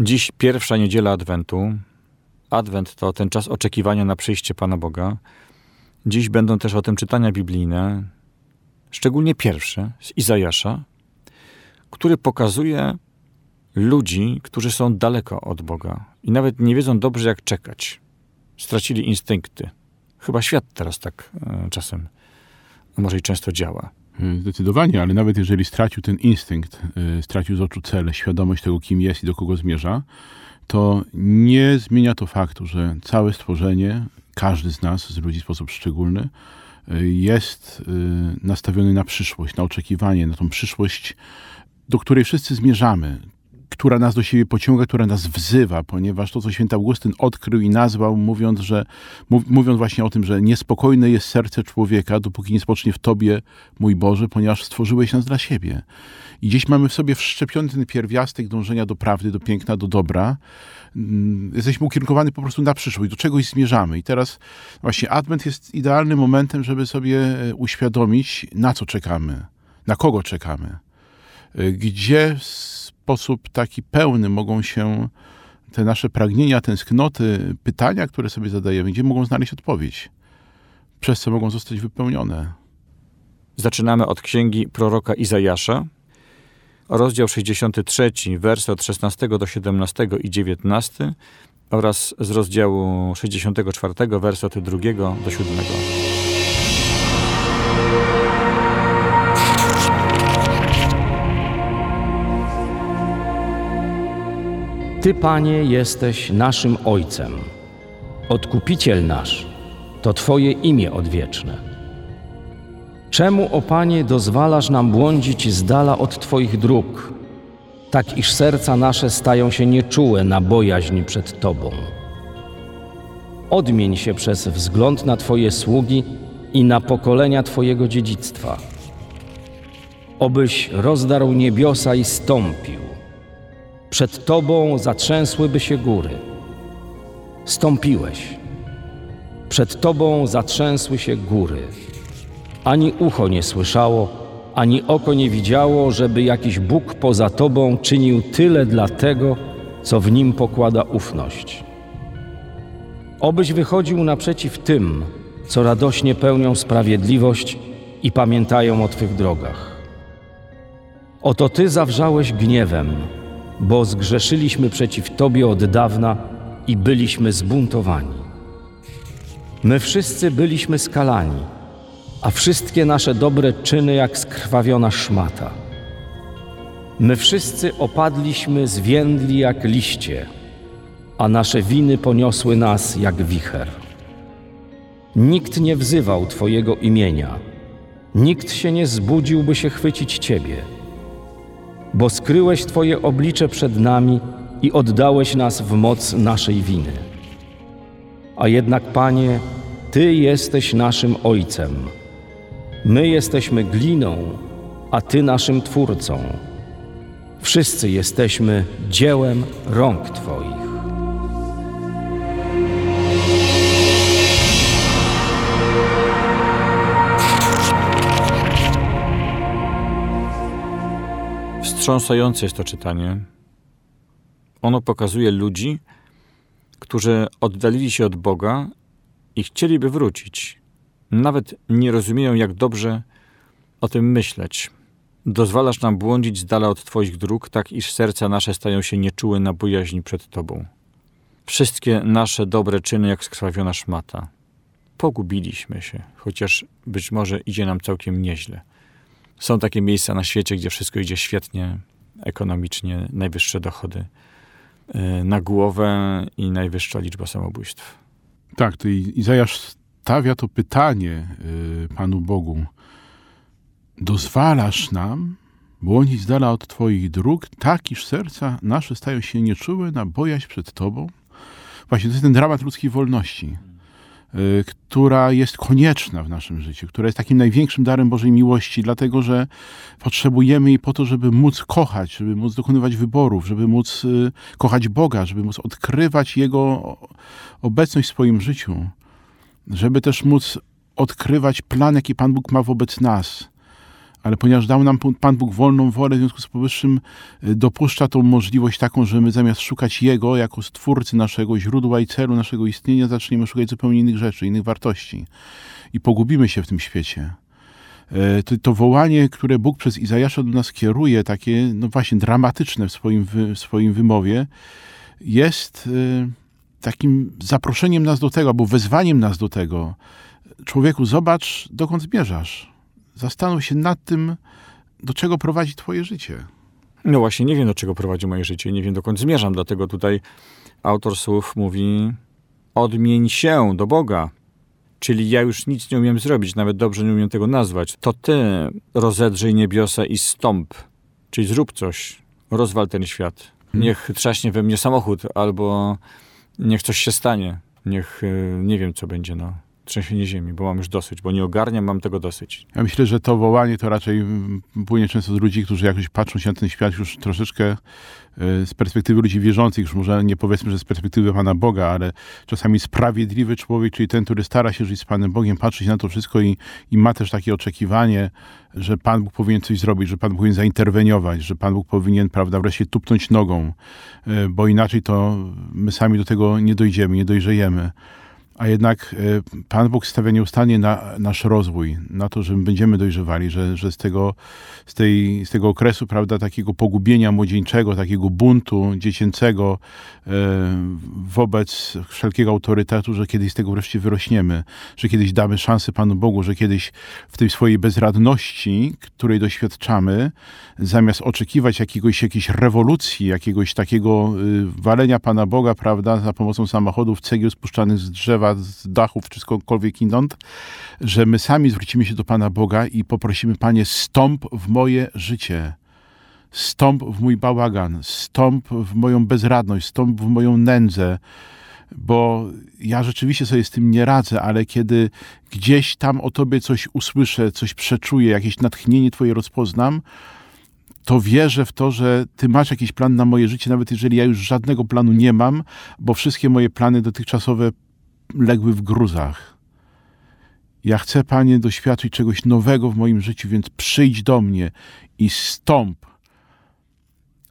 Dziś pierwsza niedziela Adwentu. Adwent to ten czas oczekiwania na przyjście Pana Boga. Dziś będą też o tym czytania biblijne, szczególnie pierwsze z Izajasza, który pokazuje ludzi, którzy są daleko od Boga i nawet nie wiedzą dobrze, jak czekać. Stracili instynkty. Chyba świat teraz tak e, czasem, może i często działa. E, Zdecydowanie, ale nawet jeżeli stracił ten instynkt, e, stracił z oczu cele, świadomość tego, kim jest i do kogo zmierza, to nie zmienia to faktu, że całe stworzenie, każdy z nas, z ludzi w sposób szczególny, e, jest e, nastawiony na przyszłość, na oczekiwanie, na tą przyszłość, do której wszyscy zmierzamy, która nas do siebie pociąga, która nas wzywa, ponieważ to, co święty Augustyn odkrył i nazwał, mówiąc, że, mów, mówiąc właśnie o tym, że niespokojne jest serce człowieka, dopóki nie spocznie w Tobie, mój Boże, ponieważ stworzyłeś nas dla siebie. I gdzieś mamy w sobie wszczepiony ten pierwiastek dążenia do prawdy, do piękna, do dobra. Mm, Jesteśmy ukierunkowani po prostu na przyszłość, do czegoś zmierzamy. I teraz właśnie Advent jest idealnym momentem, żeby sobie e, uświadomić, na co czekamy, na kogo czekamy, e, gdzie sposób taki pełny mogą się te nasze pragnienia, tęsknoty, pytania, które sobie zadajemy, gdzie mogą znaleźć odpowiedź, przez co mogą zostać wypełnione. Zaczynamy od księgi proroka Izajasza, rozdział 63, wersy od 16 do 17 i 19 oraz z rozdziału 64, wersy od 2 do 7. Ty, Panie, jesteś naszym Ojcem. Odkupiciel nasz, to Twoje imię odwieczne. Czemu, o Panie, dozwalasz nam błądzić z dala od Twoich dróg, tak iż serca nasze stają się nieczułe na bojaźń przed Tobą? Odmień się przez wzgląd na Twoje sługi i na pokolenia Twojego dziedzictwa. Obyś rozdarł niebiosa i stąpił. Przed Tobą zatrzęsłyby się góry. Stąpiłeś. Przed Tobą zatrzęsły się góry. Ani ucho nie słyszało, ani oko nie widziało, żeby jakiś Bóg poza Tobą czynił tyle dla tego, co w nim pokłada ufność. Obyś wychodził naprzeciw tym, co radośnie pełnią sprawiedliwość i pamiętają o Twych drogach. Oto Ty zawrzałeś gniewem, bo zgrzeszyliśmy przeciw Tobie od dawna i byliśmy zbuntowani. My wszyscy byliśmy skalani, a wszystkie nasze dobre czyny jak skrwawiona szmata. My wszyscy opadliśmy, zwiędli jak liście, a nasze winy poniosły nas jak wicher. Nikt nie wzywał Twojego imienia, nikt się nie zbudził, by się chwycić Ciebie bo skryłeś Twoje oblicze przed nami i oddałeś nas w moc naszej winy. A jednak, Panie, Ty jesteś naszym Ojcem. My jesteśmy gliną, a Ty naszym Twórcą. Wszyscy jesteśmy dziełem rąk Twoich. Wstrząsające jest to czytanie. Ono pokazuje ludzi, którzy oddalili się od Boga i chcieliby wrócić. Nawet nie rozumieją, jak dobrze o tym myśleć. Dozwalasz nam błądzić z dala od Twoich dróg, tak iż serca nasze stają się nieczułe na bojaźni przed Tobą. Wszystkie nasze dobre czyny jak skrwawiona szmata. Pogubiliśmy się, chociaż być może idzie nam całkiem nieźle. Są takie miejsca na świecie, gdzie wszystko idzie świetnie, ekonomicznie, najwyższe dochody yy, na głowę i najwyższa liczba samobójstw. Tak, to Izajasz stawia to pytanie y, Panu Bogu. Dozwalasz nam błądzić z dala od Twoich dróg, tak iż serca nasze stają się nieczułe na bojaźń przed Tobą? właśnie to jest ten dramat ludzkiej wolności, która jest konieczna w naszym życiu, która jest takim największym darem Bożej miłości, dlatego że potrzebujemy jej po to, żeby móc kochać, żeby móc dokonywać wyborów, żeby móc y, kochać Boga, żeby móc odkrywać Jego obecność w swoim życiu, żeby też móc odkrywać plan, jaki Pan Bóg ma wobec nas ale ponieważ dał nam Pan Bóg wolną wolę, w związku z powyższym y, dopuszcza tą możliwość taką, że my zamiast szukać Jego jako stwórcy naszego źródła i celu naszego istnienia, zaczniemy szukać zupełnie innych rzeczy, innych wartości. I pogubimy się w tym świecie. E, to, to wołanie, które Bóg przez Izajasza do nas kieruje, takie, no właśnie, dramatyczne w swoim, w swoim wymowie, jest y, takim zaproszeniem nas do tego, albo wezwaniem nas do tego. Człowieku, zobacz, dokąd zmierzasz Zastanów się nad tym, do czego prowadzi Twoje życie. No właśnie, nie wiem, do czego prowadzi moje życie, nie wiem, dokąd zmierzam, dlatego tutaj autor słów mówi: odmień się do Boga. Czyli ja już nic nie umiem zrobić, nawet dobrze nie umiem tego nazwać. To ty rozedrzyj niebiosa i stąp. Czyli zrób coś, rozwal ten świat. Hmm. Niech trzaśnie we mnie samochód, albo niech coś się stanie. Niech y, nie wiem, co będzie. No trzęsienie ziemi, bo mam już dosyć, bo nie ogarniam, mam tego dosyć. Ja myślę, że to wołanie to raczej płynie często z ludzi, którzy jakoś patrzą się na ten świat już troszeczkę e, z perspektywy ludzi wierzących, już może nie powiedzmy, że z perspektywy Pana Boga, ale czasami sprawiedliwy człowiek, czyli ten, który stara się żyć z Panem Bogiem, patrzy się na to wszystko i, i ma też takie oczekiwanie, że Pan Bóg powinien coś zrobić, że Pan Bóg powinien zainterweniować, że Pan Bóg powinien, prawda, wreszcie tupnąć nogą, e, bo inaczej to my sami do tego nie dojdziemy, nie dojrzejemy a jednak e, Pan Bóg stawia nieustannie na nasz rozwój, na to, że my będziemy dojrzewali, że, że z, tego, z, tej, z tego okresu, prawda, takiego pogubienia młodzieńczego, takiego buntu dziecięcego e, wobec wszelkiego autorytetu, że kiedyś z tego wreszcie wyrośniemy, że kiedyś damy szansę Panu Bogu, że kiedyś w tej swojej bezradności, której doświadczamy, zamiast oczekiwać jakiegoś, jakiejś rewolucji, jakiegoś takiego y, walenia Pana Boga, prawda, za pomocą samochodów, cegieł spuszczanych z drzewa, z dachów, czy skądkolwiek inąd, że my sami zwrócimy się do Pana Boga i poprosimy, Panie, stąp w moje życie. Stąp w mój bałagan, stąp w moją bezradność, stąp w moją nędzę, bo ja rzeczywiście sobie z tym nie radzę, ale kiedy gdzieś tam o Tobie coś usłyszę, coś przeczuję, jakieś natchnienie Twoje rozpoznam, to wierzę w to, że Ty masz jakiś plan na moje życie, nawet jeżeli ja już żadnego planu nie mam, bo wszystkie moje plany dotychczasowe legły w gruzach. Ja chcę, Panie, doświadczyć czegoś nowego w moim życiu, więc przyjdź do mnie i stąp.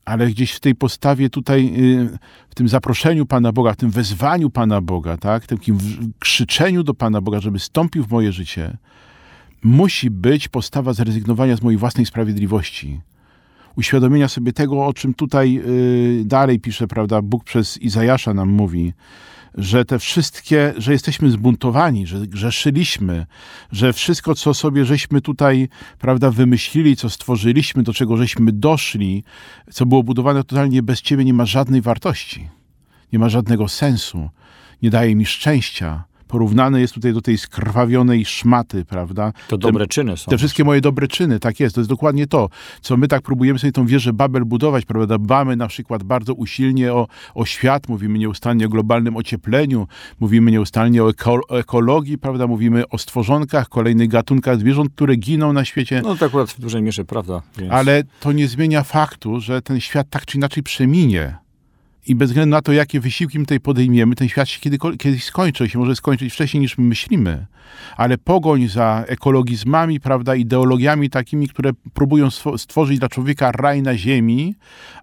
Ale gdzieś w tej postawie tutaj, y, w tym zaproszeniu Pana Boga, w tym wezwaniu Pana Boga, tak, w takim krzyczeniu do Pana Boga, żeby stąpił w moje życie, musi być postawa zrezygnowania z mojej własnej sprawiedliwości. Uświadomienia sobie tego, o czym tutaj y, dalej pisze, prawda, Bóg przez Izajasza nam mówi, że te wszystkie, że jesteśmy zbuntowani, że grzeszyliśmy, że wszystko, co sobie żeśmy tutaj, prawda, wymyślili, co stworzyliśmy, do czego żeśmy doszli, co było budowane totalnie bez Ciebie, nie ma żadnej wartości, nie ma żadnego sensu, nie daje mi szczęścia, porównane jest tutaj do tej skrwawionej szmaty, prawda? To dobre te, czyny są. Te wszystkie moje dobre czyny, tak jest, to jest dokładnie to, co my tak próbujemy sobie tą wieżę Babel budować, prawda? Dbamy na przykład bardzo usilnie o, o świat, mówimy nieustannie o globalnym ociepleniu, mówimy nieustannie o, eko, ekologii, prawda? Mówimy o stworzonkach, kolejnych gatunkach zwierząt, które giną na świecie. No to akurat w dużej mierze prawda. Więc... Ale to nie zmienia faktu, że ten świat tak czy inaczej przeminie i bez względu na to, jakie wysiłki my tutaj podejmiemy, ten świat się kiedy, kiedyś skończy, się może skończyć wcześniej niż my myślimy. Ale pogoń za ekologizmami, prawda, ideologiami takimi, które próbują stworzyć dla człowieka raj na ziemi,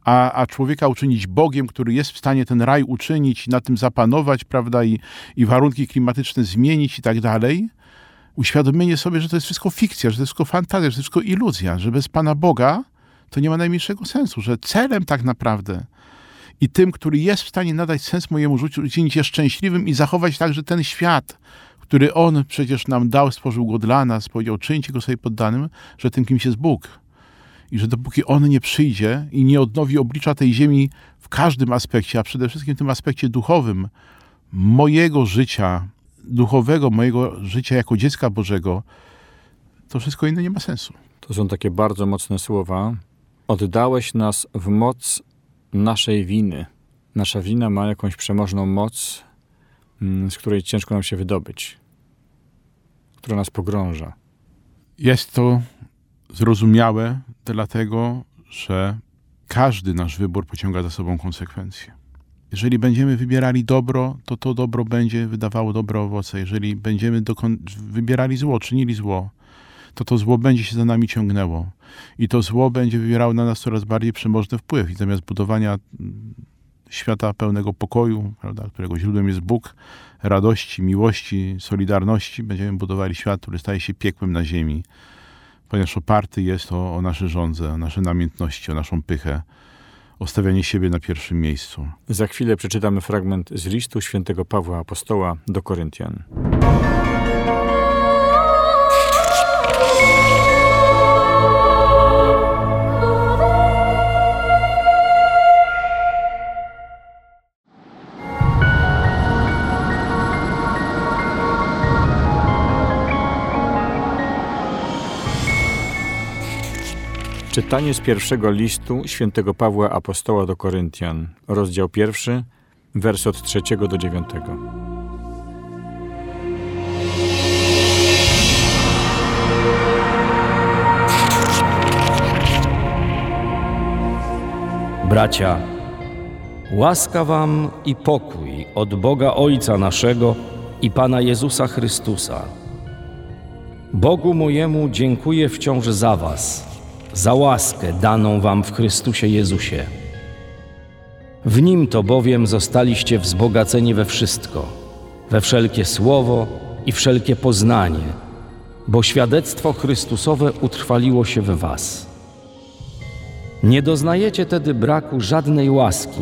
a, a człowieka uczynić Bogiem, który jest w stanie ten raj uczynić, na tym zapanować, prawda, i, i warunki klimatyczne zmienić i tak dalej, uświadomienie sobie, że to jest wszystko fikcja, że to jest wszystko fantazja, że to jest wszystko iluzja, że bez Pana Boga to nie ma najmniejszego sensu, że celem tak naprawdę i tym, który jest w stanie nadać sens mojemu życiu, uczynić je szczęśliwym i zachować także ten świat, który On przecież nam dał, stworzył go dla nas, powiedział, czyńcie go sobie poddanym, że tym kimś jest Bóg. I że dopóki On nie przyjdzie i nie odnowi oblicza tej ziemi w każdym aspekcie, a przede wszystkim w tym aspekcie duchowym, mojego życia, duchowego, mojego życia jako dziecka Bożego, to wszystko inne nie ma sensu. To są takie bardzo mocne słowa. Oddałeś nas w moc naszej winy. nasza wina ma jakąś przemożną moc, mm, z której ciężko nam się wydobyć, która nas pogrąża. Jest to zrozumiałe, dlatego że każdy nasz wybór pociąga za sobą konsekwencje. Jeżeli będziemy wybierali dobro, to to dobro będzie wydawało dobre owoce. Jeżeli będziemy wybierali zło, czynili zło, to to zło będzie się za nami ciągnęło. I to zło będzie wywierało na nas coraz bardziej przemożny wpływ. I zamiast budowania mm, świata pełnego pokoju, prawda, którego źródłem jest Bóg, radości, miłości, solidarności, będziemy budowali świat, który staje się piekłem na ziemi, ponieważ oparty jest o, o nasze żądze, o nasze namiętności, o naszą pychę, o stawianie siebie na pierwszym miejscu. Za chwilę przeczytamy fragment z listu świętego Pawła Apostoła do Koryntian. Czytanie z pierwszego listu świętego Pawła Apostoła do Koryntian, rozdział pierwszy, wers od trzeciego do dziewiątego. Bracia, łaska wam i pokój od Boga Ojca naszego i Pana Jezusa Chrystusa. Bogu mojemu dziękuję wciąż za was – za łaskę daną wam w Chrystusie Jezusie. W Nim to bowiem zostaliście wzbogaceni we wszystko, we wszelkie słowo i wszelkie poznanie, bo świadectwo Chrystusowe utrwaliło się w was. Nie doznajecie tedy braku żadnej łaski,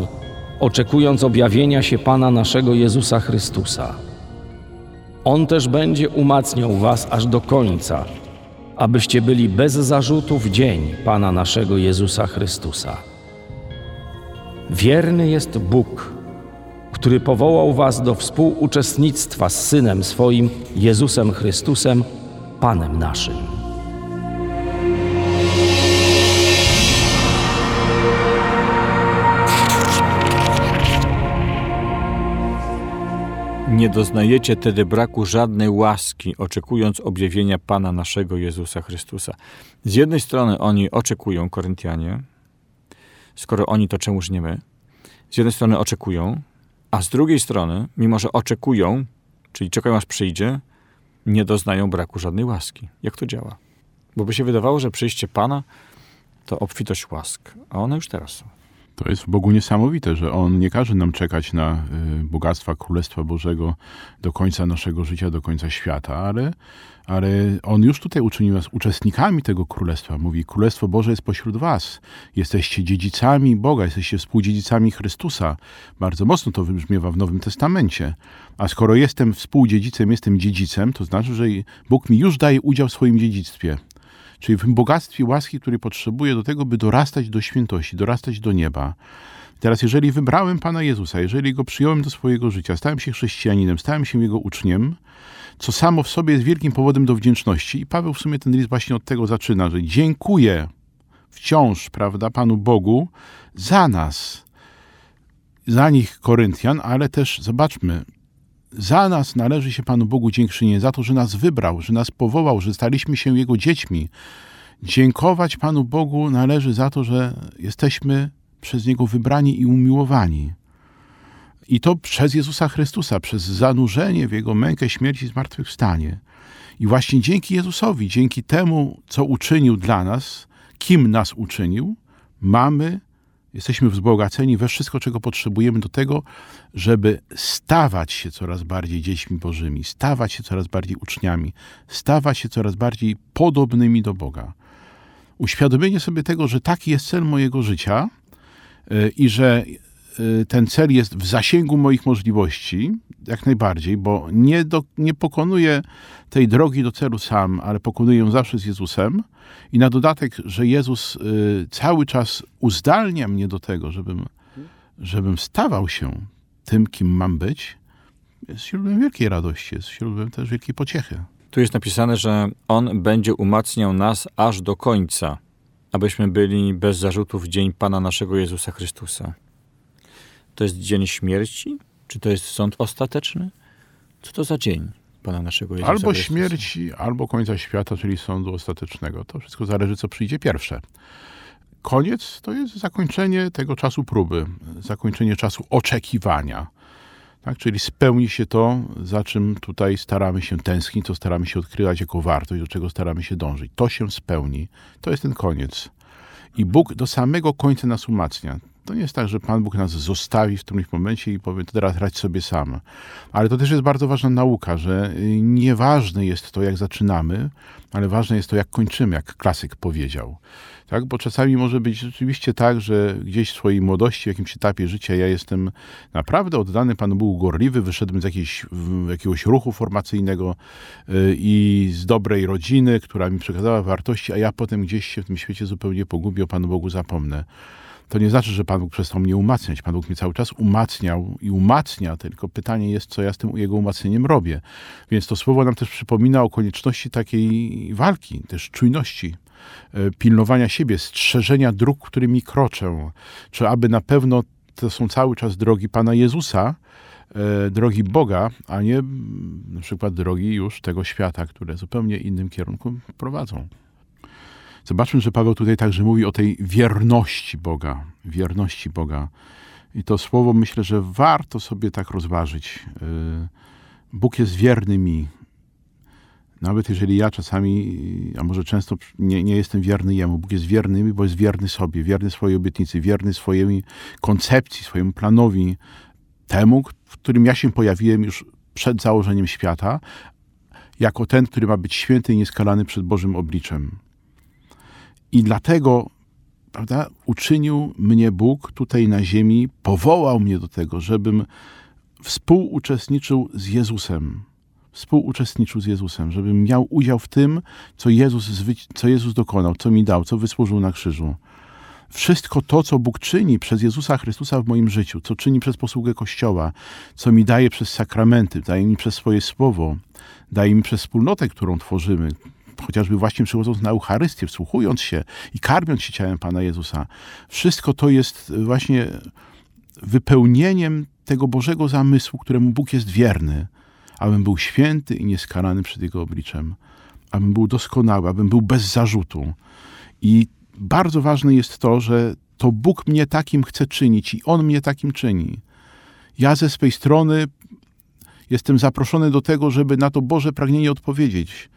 oczekując objawienia się Pana naszego Jezusa Chrystusa. On też będzie umacniał was aż do końca, abyście byli bez zarzutu w dzień Pana naszego Jezusa Chrystusa. Wierny jest Bóg, który powołał Was do współuczestnictwa z Synem swoim, Jezusem Chrystusem, Panem naszym. Nie doznajecie tedy braku żadnej łaski, oczekując objawienia Pana naszego Jezusa Chrystusa. Z jednej strony oni oczekują, Koryntianie, skoro oni to czemuż nie my. Z jednej strony oczekują, a z drugiej strony, mimo że oczekują, czyli czekają aż przyjdzie, nie doznają braku żadnej łaski. Jak to działa? Bo by się wydawało, że przyjście Pana to obfitość łask, a one już teraz są. To jest w Bogu niesamowite, że On nie każe nam czekać na y, bogactwa Królestwa Bożego do końca naszego życia, do końca świata, ale, ale On już tutaj uczynił nas uczestnikami tego Królestwa. Mówi, Królestwo Boże jest pośród was. Jesteście dziedzicami Boga, jesteście współdziedzicami Chrystusa. Bardzo mocno to wybrzmiewa w Nowym Testamencie. A skoro jestem współdziedzicem, jestem dziedzicem, to znaczy, że Bóg mi już daje udział w swoim dziedzictwie czyli w bogactwie łaski, której potrzebuję do tego, by dorastać do świętości, dorastać do nieba. Teraz, jeżeli wybrałem Pana Jezusa, jeżeli Go przyjąłem do swojego życia, stałem się chrześcijaninem, stałem się Jego uczniem, co samo w sobie jest wielkim powodem do wdzięczności. I Paweł w sumie ten list właśnie od tego zaczyna, że dziękuję wciąż, prawda, Panu Bogu za nas, za nich Koryntian, ale też zobaczmy, za nas należy się Panu Bogu dziękczynienie, za to, że nas wybrał, że nas powołał, że staliśmy się Jego dziećmi. Dziękować Panu Bogu należy za to, że jesteśmy przez Niego wybrani i umiłowani. I to przez Jezusa Chrystusa, przez zanurzenie w Jego mękę, śmierci i zmartwychwstanie. I właśnie dzięki Jezusowi, dzięki temu, co uczynił dla nas, kim nas uczynił, mamy Jesteśmy wzbogaceni we wszystko, czego potrzebujemy do tego, żeby stawać się coraz bardziej dziećmi Bożymi, stawać się coraz bardziej uczniami, stawać się coraz bardziej podobnymi do Boga. Uświadomienie sobie tego, że taki jest cel mojego życia y, i że ten cel jest w zasięgu moich możliwości, jak najbardziej, bo nie, do, nie pokonuję tej drogi do celu sam, ale pokonuję ją zawsze z Jezusem. I na dodatek, że Jezus y, cały czas uzdalnia mnie do tego, żebym, żebym stawał się tym, kim mam być, jest źródłem wielkiej radości, jest źródłem też wielkiej pociechy. Tu jest napisane, że On będzie umacniał nas aż do końca, abyśmy byli bez zarzutów w dzień Pana naszego Jezusa Chrystusa. To jest dzień śmierci? Czy to jest sąd ostateczny? Co to za dzień Pana naszego Jezusa Albo Chrystusa? śmierci, albo końca świata, czyli sądu ostatecznego. To wszystko zależy, co przyjdzie pierwsze. Koniec to jest zakończenie tego czasu próby, zakończenie czasu oczekiwania. Tak? Czyli spełni się to, za czym tutaj staramy się tęsknić, co staramy się odkrywać jako wartość, do czego staramy się dążyć. To się spełni. To jest ten koniec. I Bóg do samego końca nas umacnia. To nie jest tak, że Pan Bóg nas zostawi w którymś momencie i powie, teraz radź sobie sam. Ale to też jest bardzo ważna nauka, że y, nieważne jest to, jak zaczynamy, ale ważne jest to, jak kończymy, jak klasyk powiedział. Tak? Bo czasami może być rzeczywiście tak, że gdzieś w swojej młodości, w jakimś etapie życia ja jestem naprawdę oddany Panu Bogu gorliwy, wyszedłem z jakiejś, jakiegoś ruchu formacyjnego y, i z dobrej rodziny, która mi przekazała wartości, a ja potem gdzieś się w tym świecie zupełnie pogubię, o Panu Bogu zapomnę. To nie znaczy, że Pan Bóg przestał mnie umacniać. Pan Bóg mnie cały czas umacniał i umacnia, tylko pytanie jest, co ja z tym jego umacnieniem robię. Więc to słowo nam też przypomina o konieczności takiej walki, też czujności, e, pilnowania siebie, strzeżenia dróg, którymi kroczę. Czy aby na pewno to są cały czas drogi Pana Jezusa, e, drogi Boga, a nie mm, na przykład drogi już tego świata, które zupełnie innym kierunku prowadzą. Zobaczmy, że Paweł tutaj także mówi o tej wierności Boga, wierności Boga. I to słowo myślę, że warto sobie tak rozważyć. Yy, Bóg jest wierny mi. Nawet jeżeli ja czasami, a może często nie, nie jestem wierny Jemu, Bóg jest wierny mi, bo jest wierny sobie, wierny swojej obietnicy, wierny swojej koncepcji, swojemu planowi, temu, w którym ja się pojawiłem już przed założeniem świata, jako ten, który ma być święty i nieskalany przed Bożym obliczem. I dlatego prawda, uczynił mnie Bóg tutaj na ziemi, powołał mnie do tego, żebym współuczestniczył z Jezusem. Współuczestniczył z Jezusem, żebym miał udział w tym, co Jezus, co Jezus dokonał, co mi dał, co wysłużył na krzyżu. Wszystko to, co Bóg czyni przez Jezusa Chrystusa w moim życiu, co czyni przez posługę Kościoła, co mi daje przez sakramenty, daje mi przez swoje słowo, daje mi przez wspólnotę, którą tworzymy, chociażby właśnie przychodząc na Eucharystię, wsłuchując się i karmiąc się ciałem Pana Jezusa. Wszystko to jest właśnie wypełnieniem tego Bożego zamysłu, któremu Bóg jest wierny, abym był święty i nieskarany przed Jego obliczem, abym był doskonały, abym był bez zarzutu. I bardzo ważne jest to, że to Bóg mnie takim chce czynić i On mnie takim czyni. Ja ze swej strony jestem zaproszony do tego, żeby na to Boże pragnienie odpowiedzieć,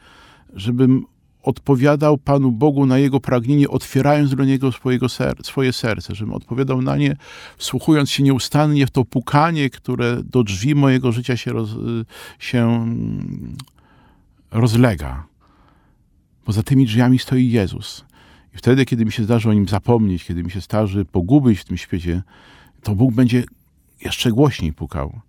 żebym odpowiadał Panu Bogu na Jego pragnienie, otwierając do Niego swojego ser swoje serce, żebym odpowiadał na nie, wsłuchując się nieustannie w to pukanie, które do drzwi mojego życia się, roz, się rozlega. Bo za tymi drzwiami stoi Jezus. I wtedy, kiedy mi się zdarzy o Nim zapomnieć, kiedy mi się zdarzy pogubić w tym świecie, to Bóg będzie jeszcze głośniej pukał.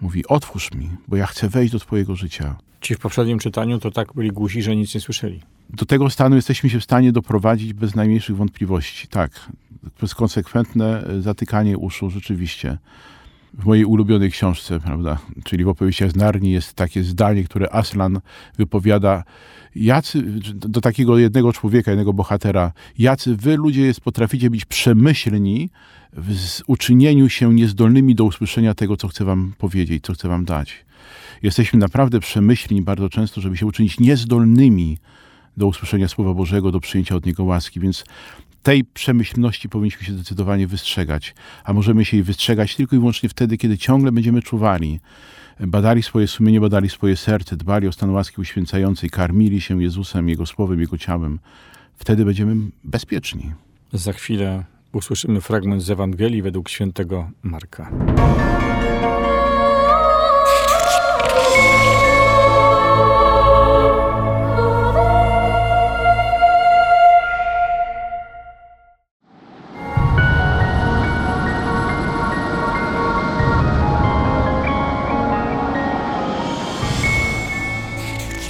Mówi, otwórz mi, bo ja chcę wejść do Twojego życia. Ci w poprzednim czytaniu to tak byli głusi, że nic nie słyszeli. Do tego stanu jesteśmy się w stanie doprowadzić bez najmniejszych wątpliwości. Tak, przez konsekwentne zatykanie uszu rzeczywiście. W mojej ulubionej książce, prawda, czyli w opowieściach z Narni jest takie zdanie, które Aslan wypowiada jacy, do takiego jednego człowieka, jednego bohatera, jacy wy ludzie jest, potraficie być przemyślni w uczynieniu się niezdolnymi do usłyszenia tego, co chcę wam powiedzieć, co chcę wam dać. Jesteśmy naprawdę przemyślni bardzo często, żeby się uczynić niezdolnymi do usłyszenia Słowa Bożego, do przyjęcia od Niego łaski, więc tej przemyślności powinniśmy się zdecydowanie wystrzegać, a możemy się jej wystrzegać tylko i wyłącznie wtedy, kiedy ciągle będziemy czuwali, badali swoje sumienie, badali swoje serce, dbali o stan łaski uświęcającej, karmili się Jezusem, Jego Słowem, Jego ciałem. Wtedy będziemy bezpieczni. Za chwilę usłyszymy fragment z Ewangelii według świętego Marka.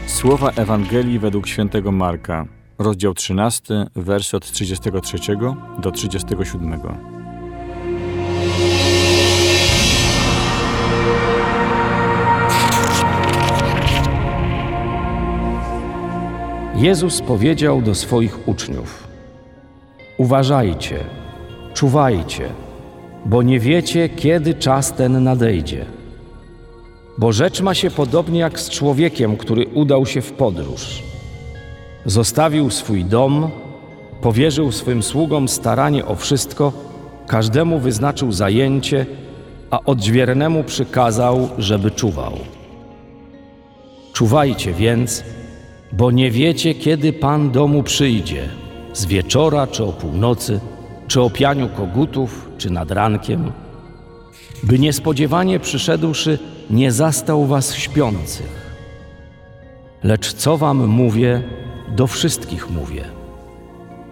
Słowa Ewangelii według świętego Marka, rozdział 13, wersy od 33 do 37. Jezus powiedział do swoich uczniów: Uważajcie, czuwajcie. bo nie wiecie, kiedy czas ten nadejdzie. Bo rzecz ma się podobnie jak z człowiekiem, który udał się w podróż. Zostawił swój dom, powierzył swym sługom staranie o wszystko, każdemu wyznaczył zajęcie, a odźwiernemu przykazał, żeby czuwał. Czuwajcie więc, bo nie wiecie, kiedy Pan domu przyjdzie, z wieczora czy o północy, czy o pianiu kogutów, czy nad rankiem, by niespodziewanie przyszedłszy nie zastał was śpiących. Lecz co wam mówię, do wszystkich mówię.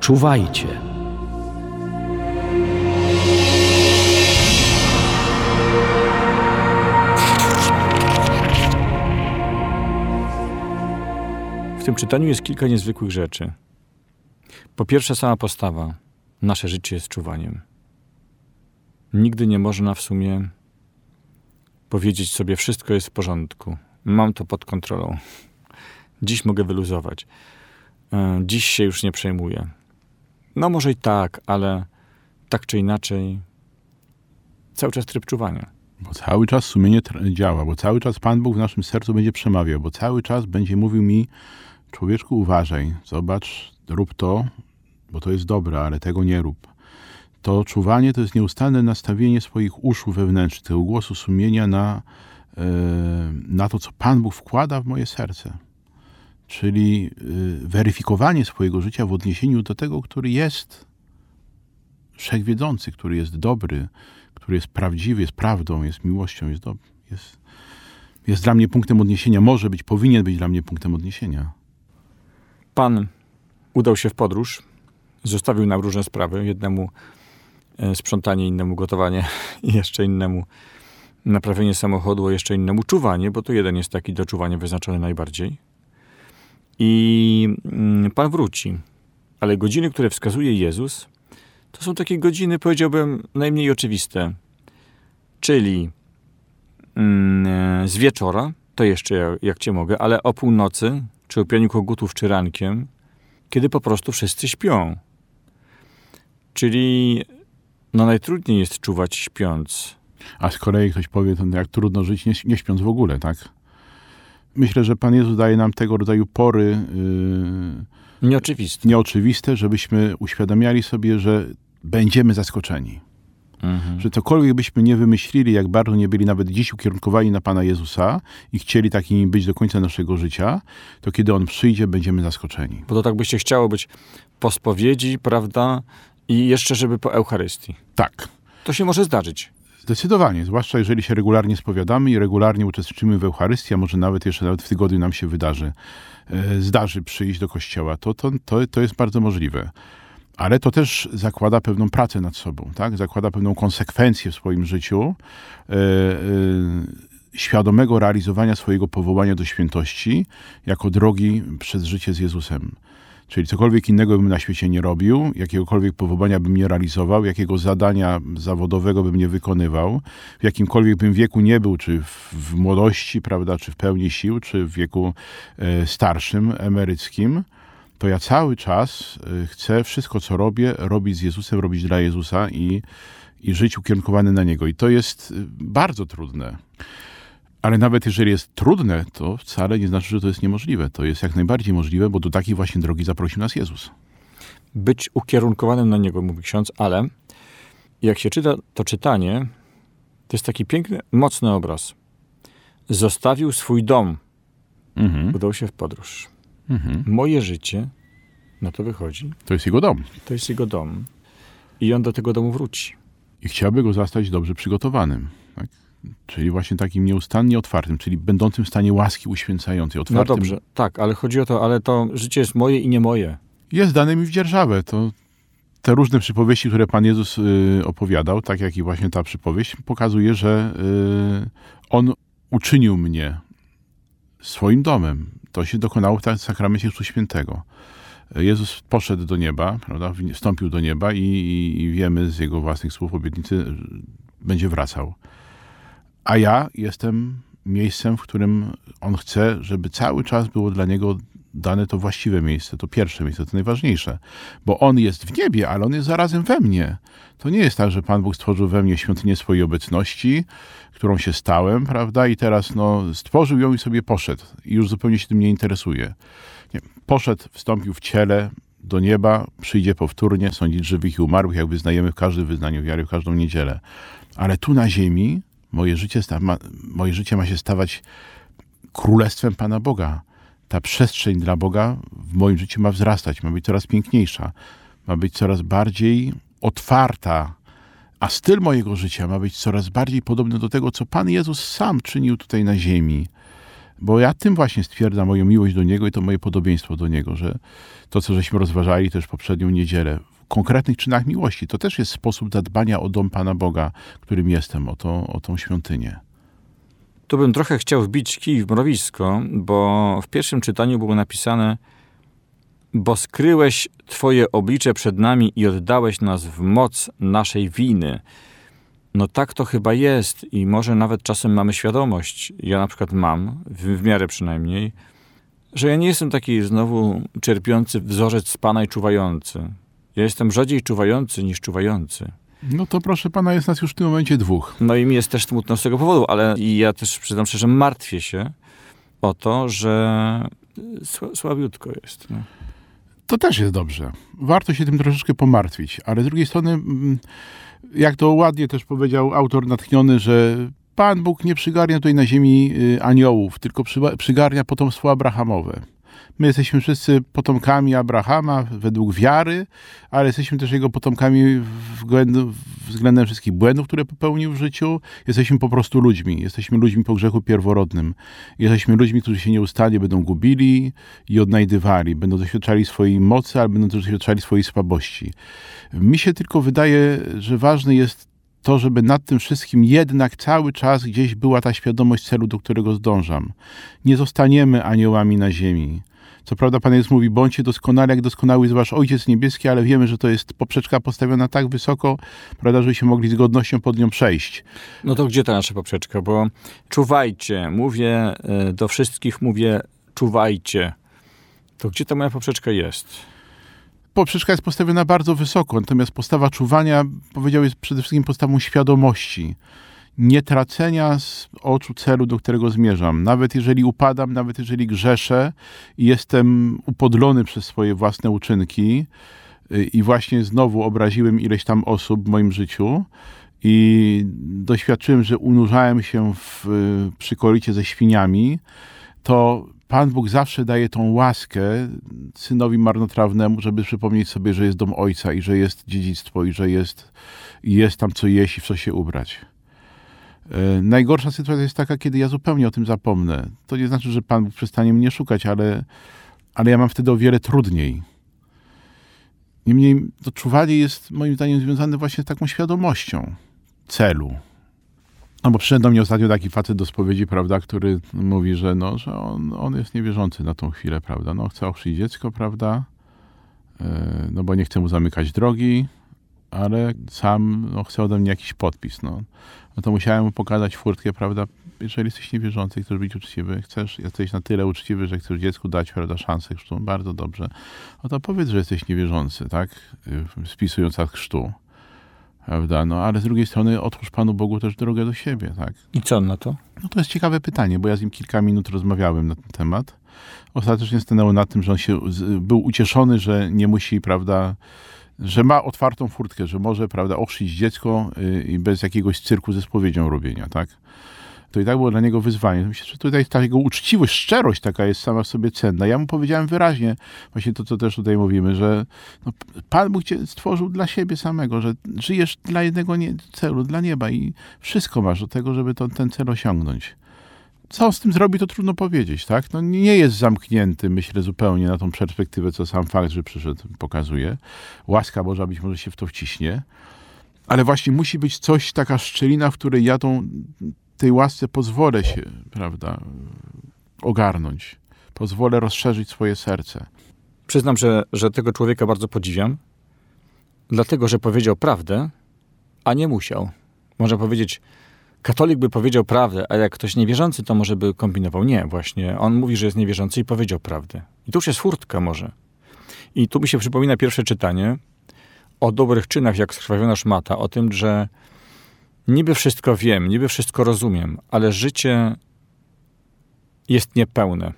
Czuwajcie. W tym czytaniu jest kilka niezwykłych rzeczy. Po pierwsze, sama postawa. Nasze życie jest czuwaniem. Nigdy nie można w sumie powiedzieć sobie, wszystko jest w porządku, mam to pod kontrolą. Dziś mogę wyluzować. E, dziś się już nie przejmuję. No może i tak, ale tak czy inaczej, cały czas tryb czuwania. Bo cały czas sumienie działa, bo cały czas Pan Bóg w naszym sercu będzie przemawiał, bo cały czas będzie mówił mi, człowieczku, uważaj, zobacz, rób to, bo to jest dobre, ale tego nie rób. To czuwanie to jest nieustanne nastawienie swoich uszu wewnętrznych, tego głosu sumienia na, e, na to, co Pan Bóg wkłada w moje serce. Czyli e, weryfikowanie swojego życia w odniesieniu do tego, który jest wszechwiedzący, który jest dobry, który jest prawdziwy, jest prawdą, jest miłością, jest, do, jest, jest dla mnie punktem odniesienia, może być, powinien być dla mnie punktem odniesienia. Pan udał się w podróż, zostawił nam różne sprawy. Jednemu e, sprzątanie, innemu gotowanie jeszcze innemu naprawienie samochodu, jeszcze innemu czuwanie, bo to jeden jest taki do czuwania wyznaczony najbardziej. I mm, Pan wróci. Ale godziny, które wskazuje Jezus, to są takie godziny, powiedziałbym, najmniej oczywiste. Czyli mm, e, z wieczora, to jeszcze jak, cię mogę, ale o północy, czy o pianiu kogutów, czy rankiem, kiedy po prostu wszyscy śpią. Czyli no najtrudniej jest czuwać śpiąc. A z kolei ktoś powie, to jak trudno żyć nie śpiąc w ogóle, tak? Myślę, że Pan Jezus daje nam tego rodzaju pory yy, nieoczywiste. nieoczywiste, żebyśmy uświadamiali sobie, że będziemy zaskoczeni. Mhm. Że cokolwiek byśmy nie wymyślili, jak bardzo nie byli nawet dziś ukierunkowani na Pana Jezusa i chcieli takimi być do końca naszego życia, to kiedy On przyjdzie, będziemy zaskoczeni. Bo to tak byście chciało być po spowiedzi, prawda? I jeszcze, żeby po Eucharystii. Tak. To się może zdarzyć. Zdecydowanie, zwłaszcza jeżeli się regularnie spowiadamy i regularnie uczestniczymy w Eucharystii, a może nawet jeszcze nawet w tygodniu nam się wydarzy, e, zdarzy przyjść do kościoła, to, to, to, to jest bardzo możliwe. Ale to też zakłada pewną pracę nad sobą, tak? zakłada pewną konsekwencję w swoim życiu, e, e, świadomego realizowania swojego powołania do świętości jako drogi przez życie z Jezusem. Czyli cokolwiek innego bym na świecie nie robił, jakiegokolwiek powołania bym nie realizował, jakiego zadania zawodowego bym nie wykonywał, w jakimkolwiek bym wieku nie był, czy w, młodości, prawda, czy w pełni sił, czy w wieku e, starszym, emeryckim, to ja cały czas e, chcę wszystko, co robię, robić z Jezusem, robić dla Jezusa i, i żyć ukierunkowany na Niego. I to jest e, bardzo trudne. Ale nawet jeżeli jest trudne, to wcale nie znaczy, że to jest niemożliwe. To jest jak najbardziej możliwe, bo do takiej właśnie drogi zaprosił nas Jezus. Być ukierunkowanym na Niego, mówi ksiądz, ale jak się czyta to czytanie, to jest taki piękny, mocny obraz. Zostawił swój dom, mhm. udał się w podróż. Mhm. Moje życie, na to wychodzi. To jest jego dom. To jest jego dom. I on do tego domu wróci. I chciałby go zastać dobrze przygotowanym. Tak? Czyli właśnie takim nieustannie otwartym, czyli będącym w stanie łaski uświęcającej, otwartym. No dobrze, tak, ale chodzi o to, ale to życie jest moje i nie moje. Jest dane mi w dzierżawę. To te różne przypowieści, które Pan Jezus y, opowiadał, tak jak i właśnie ta przypowieść, pokazuje, że y, On uczynił mnie swoim domem. To się dokonało w sakramencie Chrztu Świętego. Jezus poszedł do nieba, prawda, wstąpił do nieba i, i, i wiemy z Jego własnych słów obietnicy, będzie wracał a ja jestem miejscem, w którym on chce, żeby cały czas było dla niego dane to właściwe miejsce, to pierwsze miejsce, to najważniejsze. Bo On jest w niebie, ale On jest zarazem we mnie. To nie jest tak, że Pan Bóg stworzył we mnie świątynię swojej obecności, którą się stałem, prawda, i teraz no, stworzył ją i sobie poszedł. I już zupełnie się tym nie interesuje. Nie. Poszedł, wstąpił w ciele, do nieba, przyjdzie powtórnie sądzić żywych i umarłych, jak wyznajemy w każdym wyznaniu wiary, w każdą niedzielę. Ale tu na ziemi moje życie, ma, moje życie ma się stawać królestwem Pana Boga. Ta przestrzeń dla Boga w moim życiu ma wzrastać, ma być coraz piękniejsza, ma być coraz bardziej otwarta, a styl mojego życia ma być coraz bardziej podobny do tego, co Pan Jezus sam czynił tutaj na ziemi. Bo ja tym właśnie stwierdzam moją miłość do Niego i to moje podobieństwo do Niego, że to, co żeśmy rozważali też poprzednią niedzielę, konkretnych czynach miłości, to też jest sposób zadbania o dom Pana Boga, którym jestem, o, to, o tą świątynię. Tu bym trochę chciał wbić kij w mrowisko, bo w pierwszym czytaniu było napisane bo skryłeś Twoje oblicze przed nami i oddałeś nas w moc naszej winy. No tak to chyba jest i może nawet czasem mamy świadomość, ja na przykład mam, w, w miarę przynajmniej, że ja nie jestem taki znowu czerpiący wzorzec z Pana i czuwający. Ja jestem rzadziej czuwający niż czuwający. No to proszę pana, jest nas już w tym momencie dwóch. No i mi jest też smutno z tego powodu, ale ja też przyznam szczerze, martwię się o to, że słabiutko jest. No. To też jest dobrze. Warto się tym troszeczkę pomartwić, ale z drugiej strony, mm, jak to ładnie też powiedział autor natchniony, że Pan Bóg nie przygarnia tutaj na ziemi y, aniołów, tylko przygarnia potomstwo Abrahamowe. My jesteśmy wszyscy potomkami Abrahama według wiary, ale jesteśmy też jego potomkami względem, wszystkich błędów, które popełnił w życiu. Jesteśmy po prostu ludźmi. Jesteśmy ludźmi po grzechu pierworodnym. Jesteśmy ludźmi, którzy się nieustannie będą gubili i odnajdywali. Będą doświadczali swojej mocy, ale będą też doświadczali swojej słabości. Mi się tylko wydaje, że ważny jest to, żeby nad tym wszystkim jednak cały czas gdzieś była ta świadomość celu, do którego zdążam. Nie zostaniemy aniołami na ziemi. Co prawda Pan Jezus mówi, bądźcie doskonali, jak doskonały jest Wasz Ojciec Niebieski, ale wiemy, że to jest poprzeczka postawiona tak wysoko, prawda, żebyśmy mogli z godnością pod nią przejść. No to gdzie ta nasza poprzeczka? Bo czuwajcie, mówię e, do wszystkich, mówię czuwajcie. To gdzie ta moja poprzeczka jest? poprzeczka jest postawiona bardzo wysoko, natomiast postawa czuwania, powiedział, jest przede wszystkim postawą świadomości nie tracenia z oczu celu, do którego zmierzam. Nawet jeżeli upadam, nawet jeżeli grzeszę i jestem upodlony przez swoje własne uczynki y, i właśnie znowu obraziłem ileś tam osób w moim życiu i doświadczyłem, że unurzałem się w y, przykolicie ze świniami, to Pan Bóg zawsze daje tą łaskę synowi marnotrawnemu, żeby przypomnieć sobie, że jest dom ojca i że jest dziedzictwo i że jest, jest tam co jeść i w co się ubrać. E, najgorsza sytuacja jest taka, kiedy ja zupełnie o tym zapomnę. To nie znaczy, że Pan przestanie mnie szukać, ale, ale ja mam wtedy o wiele trudniej. Niemniej to czuwanie jest moim zdaniem związane właśnie z taką świadomością celu. No bo przyszedł do mnie ostatnio taki facet do spowiedzi, prawda, który mówi, że, no, że on, on jest niewierzący na tą chwilę, prawda. No chce ochrzcić dziecko, prawda, e, no bo nie chce mu zamykać drogi, ale sam no, chce ode mnie jakiś podpis. No. no to musiałem mu pokazać furtkę, prawda? Jeżeli jesteś niewierzący, chcesz być uczciwy, chcesz, jesteś na tyle uczciwy, że chcesz dziecku dać prawda, szansę chrztu, bardzo dobrze. No to powiedz, że jesteś niewierzący, tak? Spisując akt chrztu. Prawda? No ale z drugiej strony otwórz Panu Bogu też drogę do siebie, tak? I co on na to? No to jest ciekawe pytanie, bo ja z nim kilka minut rozmawiałem na ten temat. Ostatecznie stanęło na tym, że on się był ucieszony, że nie musi, prawda, że ma otwartą furtkę, że może, prawda, ochrzcić dziecko y, i bez jakiegoś cyrku ze spowiedzią robienia, tak? To i tak było dla niego wyzwanie. Myślę, że tutaj ta jego uczciwość, szczerość taka jest sama w sobie cenna. Ja mu powiedziałem wyraźnie, właśnie to, co też tutaj mówimy, że no, Pan Bóg cię stworzył dla siebie samego, że żyjesz dla jednego celu, dla nieba i wszystko masz do tego, żeby to, ten cel osiągnąć. Co z tym zrobi, to trudno powiedzieć, tak? No nie jest zamknięty, myślę, zupełnie na tą perspektywę, co sam fakt, że przyszedł, pokazuje. Łaska Boża być może się w to wciśnie, ale właśnie musi być coś, taka szczelina, w której ja tą, tej łasce pozwolę się, prawda, ogarnąć. Pozwolę rozszerzyć swoje serce. Przyznam, że, że tego człowieka bardzo podziwiam, dlatego, że powiedział prawdę, a nie musiał. Można powiedzieć, katolik by powiedział prawdę, a jak ktoś niewierzący, to może by kombinował. Nie, właśnie. On mówi, że jest niewierzący i powiedział prawdę. I tu już jest furtka może. I tu mi się przypomina pierwsze czytanie o dobrych czynach, jak skrwawiona szmata, o tym, że niby wszystko wiem, niby wszystko rozumiem, ale życie jest niepełne.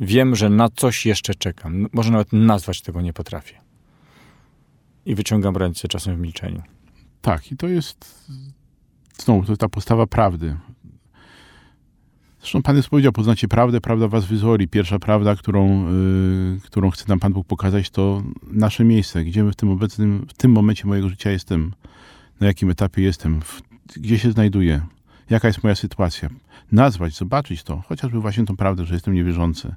Wiem, że na coś jeszcze czekam. Może nawet nazwać tego nie potrafię. I wyciągam ręce czasem w milczeniu. Tak, i to jest znowu to jest ta postawa prawdy. Zresztą Pan Jezus powiedział, poznacie prawdę, prawda was wyzwoli. Pierwsza prawda, którą, yy, którą chce nam Pan Bóg pokazać, to nasze miejsce, gdzie my w tym obecnym, w tym momencie mojego życia jestem, na jakim etapie jestem, w, gdzie się znajduję, jaka jest moja sytuacja. Nazwać, zobaczyć to, chociażby właśnie tą prawdę, że jestem niewierzący.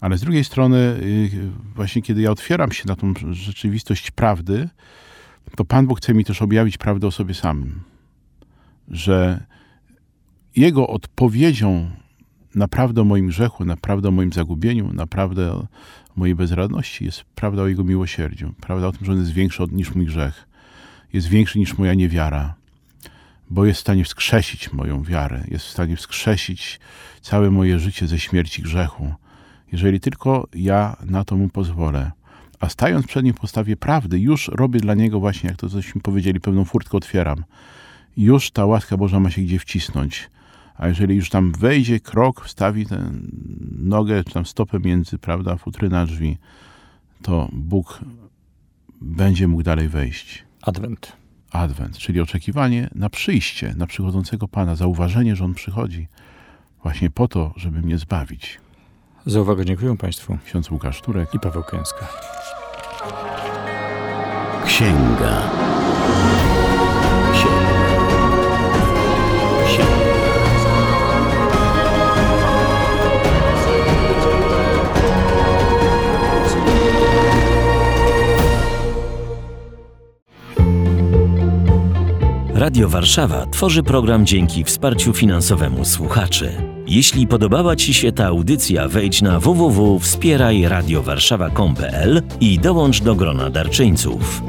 Ale z drugiej strony, yy, właśnie kiedy ja otwieram się na tą rzeczywistość prawdy, to Pan Bóg chce mi też objawić prawdę o sobie samym. Że Jego odpowiedzią na prawdę o moim grzechu, na prawdę o moim zagubieniu, na prawdę o mojej bezradności jest prawda o Jego miłosierdziu. Prawda o tym, że On jest większy niż mój grzech. Jest większy niż moja niewiara. Bo jest w stanie wskrzesić moją wiarę. Jest w stanie wskrzesić całe moje życie ze śmierci grzechu. Jeżeli tylko ja na to Mu pozwolę. A stając przed nim w postawie prawdy, już robię dla niego właśnie, jak to żeśmy powiedzieli, pewną furtkę otwieram. Już ta łaska Boża ma się gdzie wcisnąć. A jeżeli już tam wejdzie krok, wstawi tę nogę, czy tam stopę między, prawda, futryna drzwi, to Bóg będzie mógł dalej wejść. Adwent. Adwent, czyli oczekiwanie na przyjście, na przychodzącego Pana, zauważenie, że On przychodzi właśnie po to, żeby mnie zbawić. Za uwagę dziękuję Państwu. Ksiądz Łukasz Turek i Paweł Kęska. Księga. Księga. Księga. Radio Warszawa tworzy program dzięki wsparciu finansowemu słuchaczy. Jeśli podobała Ci się ta audycja, wejdź na www.wspierajradiowarszawa.com.pl i dołącz do grona darczyńców.